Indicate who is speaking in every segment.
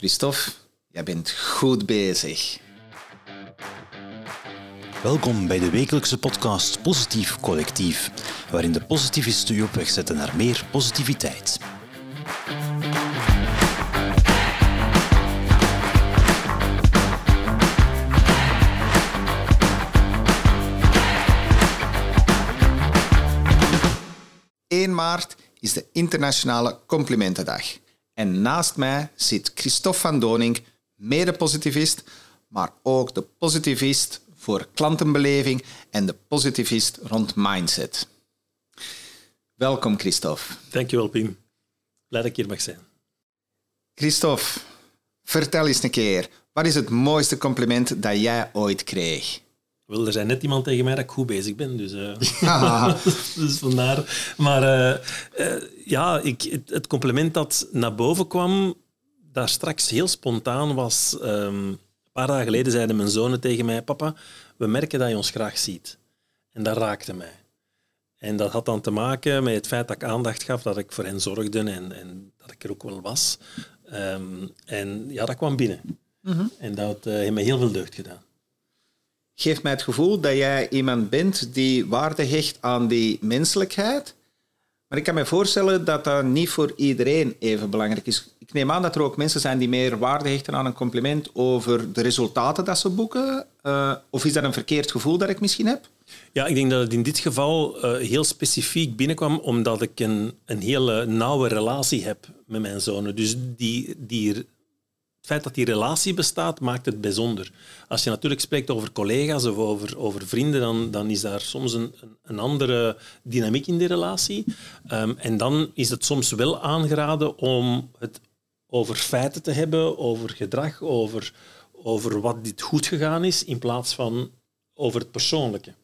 Speaker 1: Christophe, jij bent goed bezig.
Speaker 2: Welkom bij de wekelijkse podcast Positief Collectief, waarin de positivisten u op weg zetten naar meer positiviteit.
Speaker 1: maart is de Internationale Complimentendag. En naast mij zit Christophe van Doning, mede-positivist, maar ook de positivist voor klantenbeleving en de positivist rond mindset. Welkom, Christophe.
Speaker 3: Dankjewel, Pim. Blij dat ik hier mag zijn.
Speaker 1: Christophe, vertel eens een keer, wat is het mooiste compliment dat jij ooit kreeg?
Speaker 3: Wel, er zei net iemand tegen mij dat ik goed bezig ben, dus, uh, dus vandaar. Maar uh, uh, ja, ik, het, het, compliment dat naar boven kwam, daar straks heel spontaan was. Um, een paar dagen geleden zeiden mijn zonen tegen mij: Papa, we merken dat je ons graag ziet. En dat raakte mij. En dat had dan te maken met het feit dat ik aandacht gaf, dat ik voor hen zorgde en, en dat ik er ook wel was. Um, en ja, dat kwam binnen. Mm -hmm. En dat heeft me heel veel deugd gedaan
Speaker 1: geeft mij het gevoel dat jij iemand bent die waarde hecht aan die menselijkheid. Maar ik kan me voorstellen dat dat niet voor iedereen even belangrijk is. Ik neem aan dat er ook mensen zijn die meer waarde hechten aan een compliment over de resultaten dat ze boeken. Uh, of is dat een verkeerd gevoel dat ik misschien heb?
Speaker 3: Ja, ik denk dat het in dit geval uh, heel specifiek binnenkwam omdat ik een, een hele nauwe relatie heb met mijn zonen. Dus die, die het feit dat die relatie bestaat, maakt het bijzonder. Als je natuurlijk spreekt over collega's of over, over vrienden, dan, dan is daar soms een, een andere dynamiek in die relatie. Um, en dan is het soms wel aangeraden om het over feiten te hebben, over gedrag, over, over wat dit goed gegaan is, in plaats van over het persoonlijke.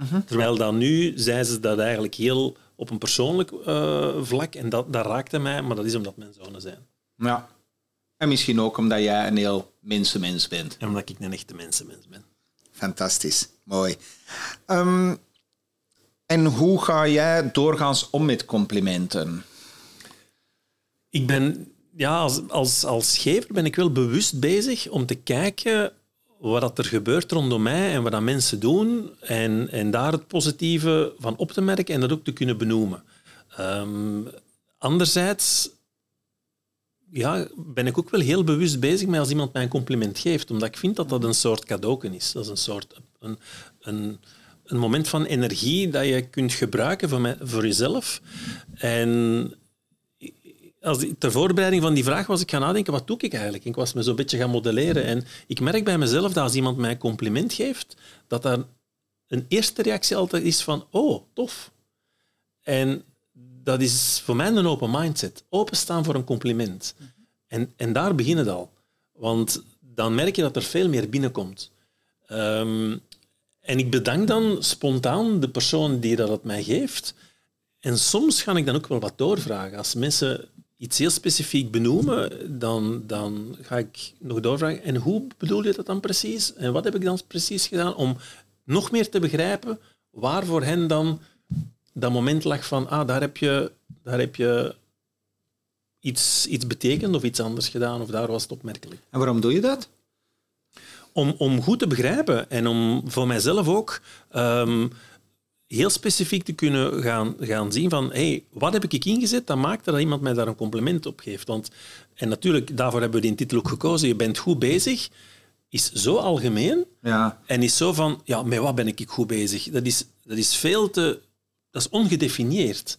Speaker 3: Uh -huh. Terwijl dan nu zei ze dat eigenlijk heel op een persoonlijk uh, vlak, en dat, dat raakte mij, maar dat is omdat mijn zonen zijn.
Speaker 1: Ja, en misschien ook omdat jij een heel mensenmens bent.
Speaker 3: En omdat ik een echte mensenmens ben.
Speaker 1: Fantastisch, mooi. Um, en hoe ga jij doorgaans om met complimenten?
Speaker 3: Ik ben, ja, als, als, als gever ben ik wel bewust bezig om te kijken wat er gebeurt rondom mij en wat dat mensen doen en, en daar het positieve van op te merken en dat ook te kunnen benoemen. Um, anderzijds ja, ben ik ook wel heel bewust bezig met als iemand mij een compliment geeft, omdat ik vind dat dat een soort cadeau is. Dat is een soort een, een, een moment van energie dat je kunt gebruiken voor, mij, voor jezelf. En als ter voorbereiding van die vraag was ik gaan nadenken, wat doe ik eigenlijk? Ik was me zo'n beetje gaan modelleren. En ik merk bij mezelf dat als iemand mij een compliment geeft, dat daar een eerste reactie altijd is van, oh, tof. En dat is voor mij een open mindset. Openstaan voor een compliment. En, en daar begint het al. Want dan merk je dat er veel meer binnenkomt. Um, en ik bedank dan spontaan de persoon die dat het mij geeft. En soms ga ik dan ook wel wat doorvragen. Als mensen iets heel specifiek benoemen, dan, dan ga ik nog doorvragen. En hoe bedoel je dat dan precies? En wat heb ik dan precies gedaan om nog meer te begrijpen waar voor hen dan dat moment lag van, ah, daar heb je, daar heb je iets, iets betekend of iets anders gedaan, of daar was het opmerkelijk.
Speaker 1: En waarom doe je dat?
Speaker 3: Om, om goed te begrijpen en om voor mijzelf ook um, heel specifiek te kunnen gaan, gaan zien van hey, wat heb ik ingezet dat maakt dat iemand mij daar een compliment op geeft. Want, en natuurlijk, daarvoor hebben we die titel ook gekozen. Je bent goed bezig is zo algemeen ja. en is zo van, ja, met wat ben ik goed bezig? Dat is, dat is veel te dat is ongedefinieerd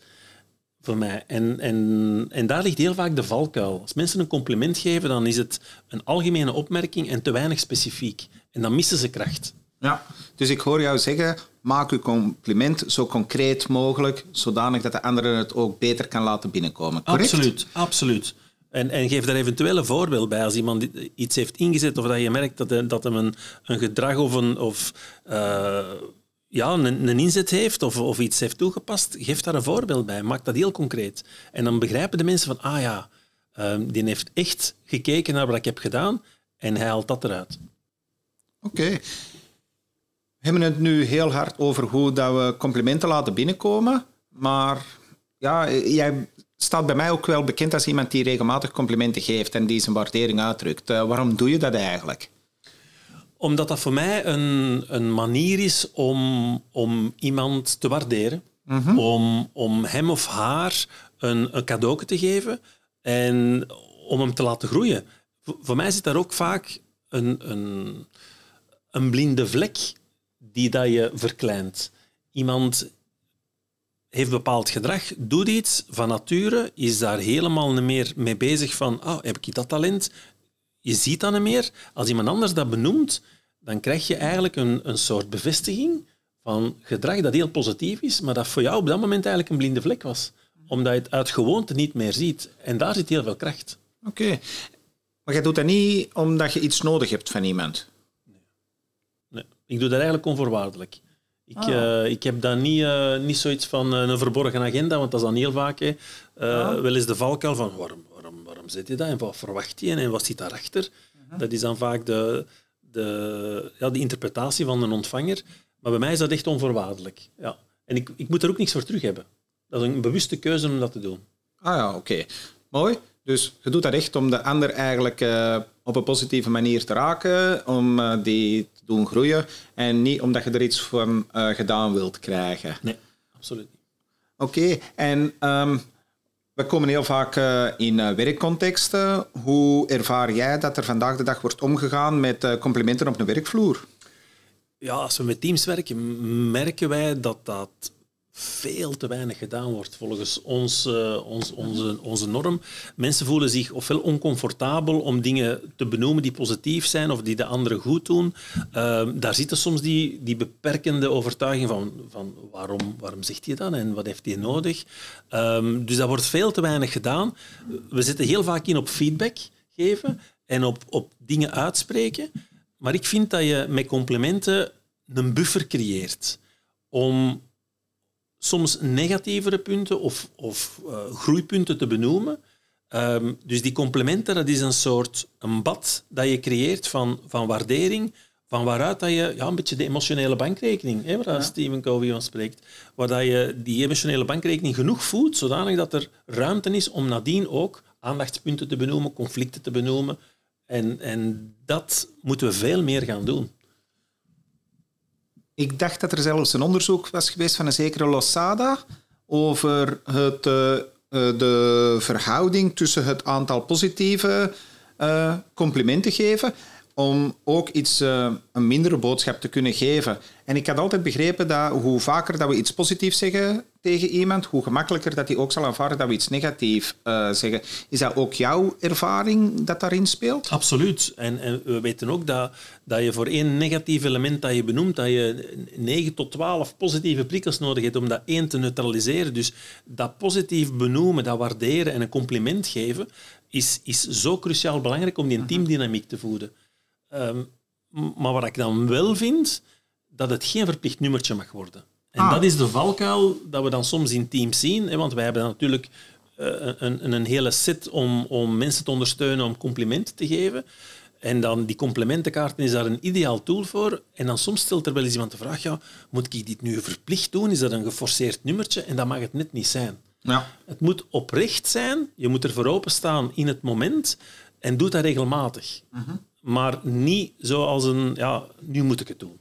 Speaker 3: voor mij. En, en, en daar ligt heel vaak de valkuil. Als mensen een compliment geven, dan is het een algemene opmerking en te weinig specifiek. En dan missen ze kracht.
Speaker 1: Ja, dus ik hoor jou zeggen, maak uw compliment zo concreet mogelijk, zodanig dat de andere het ook beter kan laten binnenkomen. Correct?
Speaker 3: Absoluut, absoluut. En, en geef daar eventueel een voorbeeld bij. Als iemand iets heeft ingezet of dat je merkt dat, dat hem een, een gedrag of een... Of, uh, ja, een, een inzet heeft of, of iets heeft toegepast, geef daar een voorbeeld bij. Maak dat heel concreet. En dan begrijpen de mensen van, ah ja, um, die heeft echt gekeken naar wat ik heb gedaan en hij haalt dat eruit.
Speaker 1: Oké. We hebben het nu heel hard over hoe dat we complimenten laten binnenkomen, maar ja, jij staat bij mij ook wel bekend als iemand die regelmatig complimenten geeft en die zijn waardering uitdrukt. Uh, waarom doe je dat eigenlijk?
Speaker 3: Omdat dat voor mij een, een manier is om, om iemand te waarderen. Mhm. om, om hem of haar een, een cadeau te geven en om hem te laten groeien. Voor mij zit daar ook vaak een, een, een blinde vlek die dat je verkleint. Iemand heeft bepaald gedrag, doet iets van nature, is daar helemaal niet meer mee bezig van, oh, heb ik dat talent? Je ziet dat niet meer. Als iemand anders dat benoemt, dan krijg je eigenlijk een, een soort bevestiging van gedrag dat heel positief is, maar dat voor jou op dat moment eigenlijk een blinde vlek was. Omdat je het uit gewoonte niet meer ziet. En daar zit heel veel kracht.
Speaker 1: Oké. Maar je doet dat niet omdat je iets nodig hebt van iemand?
Speaker 3: Nee. nee. Ik doe dat eigenlijk onvoorwaardelijk. Ik, ah. uh, ik heb dan niet, uh, niet zoiets van uh, een verborgen agenda, want dat is dan heel vaak hè, ah. wel eens de valkuil van waarom, waarom, zit je dat en wat verwacht je en wat zit daarachter. -huh. Dat is dan vaak de, de, ja, de interpretatie van een ontvanger. Maar bij mij is dat echt onvoorwaardelijk. Ja. En ik, ik moet er ook niks voor terug hebben. Dat is een bewuste keuze om dat te doen.
Speaker 1: Ah ja, oké. Mooi. Dus je doet dat echt om de ander eigenlijk uh, op een positieve manier te raken, om uh, die te doen groeien en niet omdat je er iets van uh, gedaan wilt krijgen.
Speaker 3: Nee, absoluut niet.
Speaker 1: Oké, en um, we komen heel vaak in werkcontexten. Hoe ervaar jij dat er vandaag de dag wordt omgegaan met complimenten op een werkvloer?
Speaker 3: Ja, als we met teams werken, merken wij dat dat veel te weinig gedaan wordt volgens ons, uh, ons, onze, onze norm. Mensen voelen zich ofwel oncomfortabel om dingen te benoemen die positief zijn of die de anderen goed doen. Uh, daar zitten soms die, die beperkende overtuiging van, van waarom, waarom zegt hij dat en wat heeft hij nodig. Um, dus dat wordt veel te weinig gedaan. We zitten heel vaak in op feedback geven en op, op dingen uitspreken. Maar ik vind dat je met complimenten een buffer creëert om soms negatievere punten of, of uh, groeipunten te benoemen. Um, dus die complementen, dat is een soort een bad dat je creëert van, van waardering, van waaruit dat je ja, een beetje de emotionele bankrekening, hè, waar ja. Stephen Covey van spreekt, waar dat je die emotionele bankrekening genoeg voedt, zodanig dat er ruimte is om nadien ook aandachtspunten te benoemen, conflicten te benoemen. En, en dat moeten we veel meer gaan doen.
Speaker 1: Ik dacht dat er zelfs een onderzoek was geweest van een zekere Losada over het, uh, de verhouding tussen het aantal positieve uh, complimenten geven om ook iets, uh, een mindere boodschap te kunnen geven. En ik had altijd begrepen dat hoe vaker dat we iets positiefs zeggen tegen iemand, hoe gemakkelijker dat hij ook zal aanvaarden dat we iets negatiefs uh, zeggen. Is dat ook jouw ervaring dat daarin speelt?
Speaker 3: Absoluut. En, en, we weten ook dat, dat je voor één negatief element dat je benoemt, dat je 9 tot 12 positieve prikkels nodig hebt om dat één te neutraliseren. Dus dat positief benoemen, dat waarderen en een compliment geven, is, is zo cruciaal belangrijk om die mhm. teamdynamiek te voeden. Um, maar wat ik dan wel vind, dat het geen verplicht nummertje mag worden. En ah. dat is de valkuil dat we dan soms in teams zien. Hè, want wij hebben natuurlijk uh, een, een hele set om, om mensen te ondersteunen, om complimenten te geven. En dan die complimentenkaarten is daar een ideaal tool voor. En dan soms stelt er wel eens iemand de vraag, ja, moet ik dit nu verplicht doen? Is dat een geforceerd nummertje? En dat mag het net niet zijn.
Speaker 1: Ja.
Speaker 3: Het moet oprecht zijn. Je moet er voor openstaan in het moment. En doe dat regelmatig. Uh -huh maar niet zoals een, ja, nu moet ik het doen.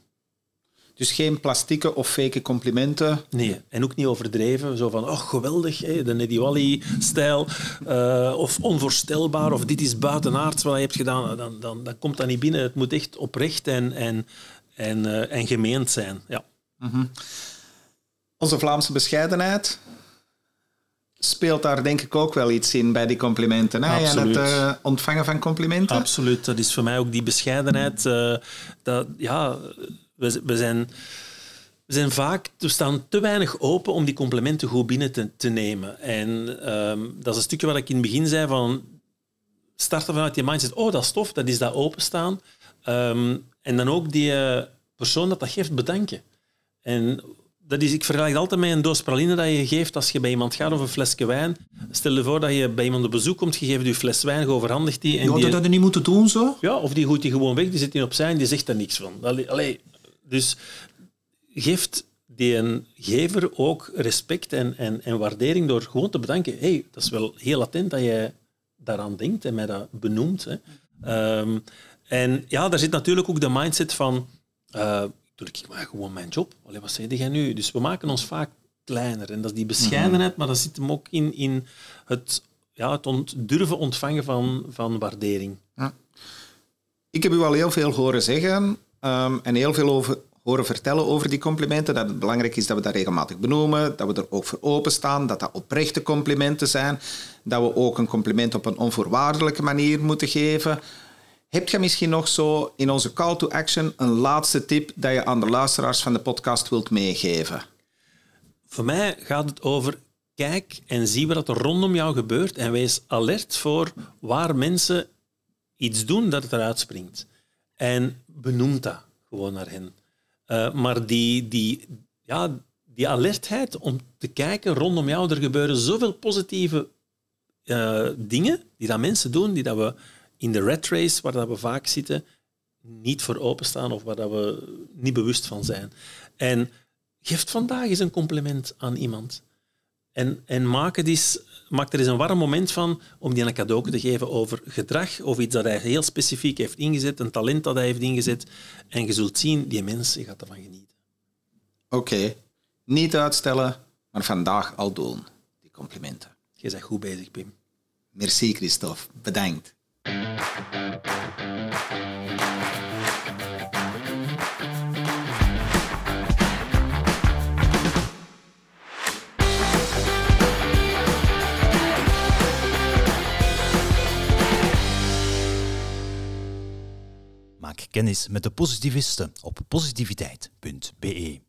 Speaker 1: Dus geen plastieke of fake complimenten?
Speaker 3: Nee, en ook niet overdreven. Zo van, oh geweldig, hè, de Neddy Wally-stijl. Uh, of onvoorstelbaar, of dit is buitenaards wat je hebt gedaan. Dan, dan, dan komt dat niet binnen. Het moet echt oprecht en, en, en, uh, en gemeend zijn. Ja.
Speaker 1: Mm -hmm. Onze Vlaamse bescheidenheid, speelt daar denk ik ook wel iets in bij die complimenten. Hè? En het uh, ontvangen van complimenten.
Speaker 3: Absoluut. Dat is voor mij ook die bescheidenheid. Uh, dat, ja, we, we, zijn, we zijn vaak, we staan te weinig open om die complimenten goed binnen te, te nemen. En um, dat is een stukje wat ik in het begin zei van starten vanuit je mindset. Oh, dat is tof, dat is dat openstaan. Um, en dan ook die uh, persoon dat dat geeft bedanken. En dat is, ik vergelijk het altijd met een doos praline dat je geeft als je bij iemand gaat of een flesje wijn. Stel je voor dat je bij iemand op bezoek komt, je geeft je fles wijn, je overhandigt die. En
Speaker 1: ja,
Speaker 3: die,
Speaker 1: dat je niet moeten doen zo?
Speaker 3: Ja, of die gooit die gewoon weg, die zit op opzij en die zegt er niks van. Allee, allee, dus geeft die een gever ook respect en, en, en waardering door gewoon te bedanken. hey, dat is wel heel attent dat jij daaraan denkt en mij dat benoemt. Hè. Ehm, en ja, daar zit natuurlijk ook de mindset van... Uh, doe ik maar gewoon mijn job. Allee, wat zeg jij nu? Dus we maken ons vaak kleiner. En dat is die bescheidenheid, maar dat zit hem ook in, in het, ja, het ont, durven ontvangen van, van waardering. Ja.
Speaker 1: Ik heb u al heel veel horen zeggen um, en heel veel over, horen vertellen over die complimenten. Dat het belangrijk is dat we dat regelmatig benoemen, dat we er ook voor openstaan, dat dat oprechte complimenten zijn, dat we ook een compliment op een onvoorwaardelijke manier moeten geven. Heb je misschien nog zo in onze call to action een laatste tip dat je aan de luisteraars van de podcast wilt meegeven?
Speaker 3: Voor mij gaat het over kijk en zie wat er rondom jou gebeurt en wees alert voor waar mensen iets doen dat het eruit springt. En benoem dat gewoon naar hen. Uh, maar die, die, ja, die alertheid om te kijken rondom jou, er gebeuren zoveel positieve uh, dingen die dat mensen doen, die dat we in de red race, waar dat we vaak zitten, niet voor openstaan of waar dat we niet bewust van zijn. En geef vandaag eens een compliment aan iemand. En, en maak, het eens, maak er eens een warm moment van om die een cadeau te geven over gedrag of iets dat hij heel specifiek heeft ingezet, een talent dat hij heeft ingezet. En je zult zien, die mensen gaat ervan genieten.
Speaker 1: Oké. Niet uitstellen, maar vandaag al doen. Die complimenten.
Speaker 3: Je bent goed bezig, Pim.
Speaker 1: Merci, Christophe. Bedankt.
Speaker 2: Kennis met de positivisten op positiviteit.be.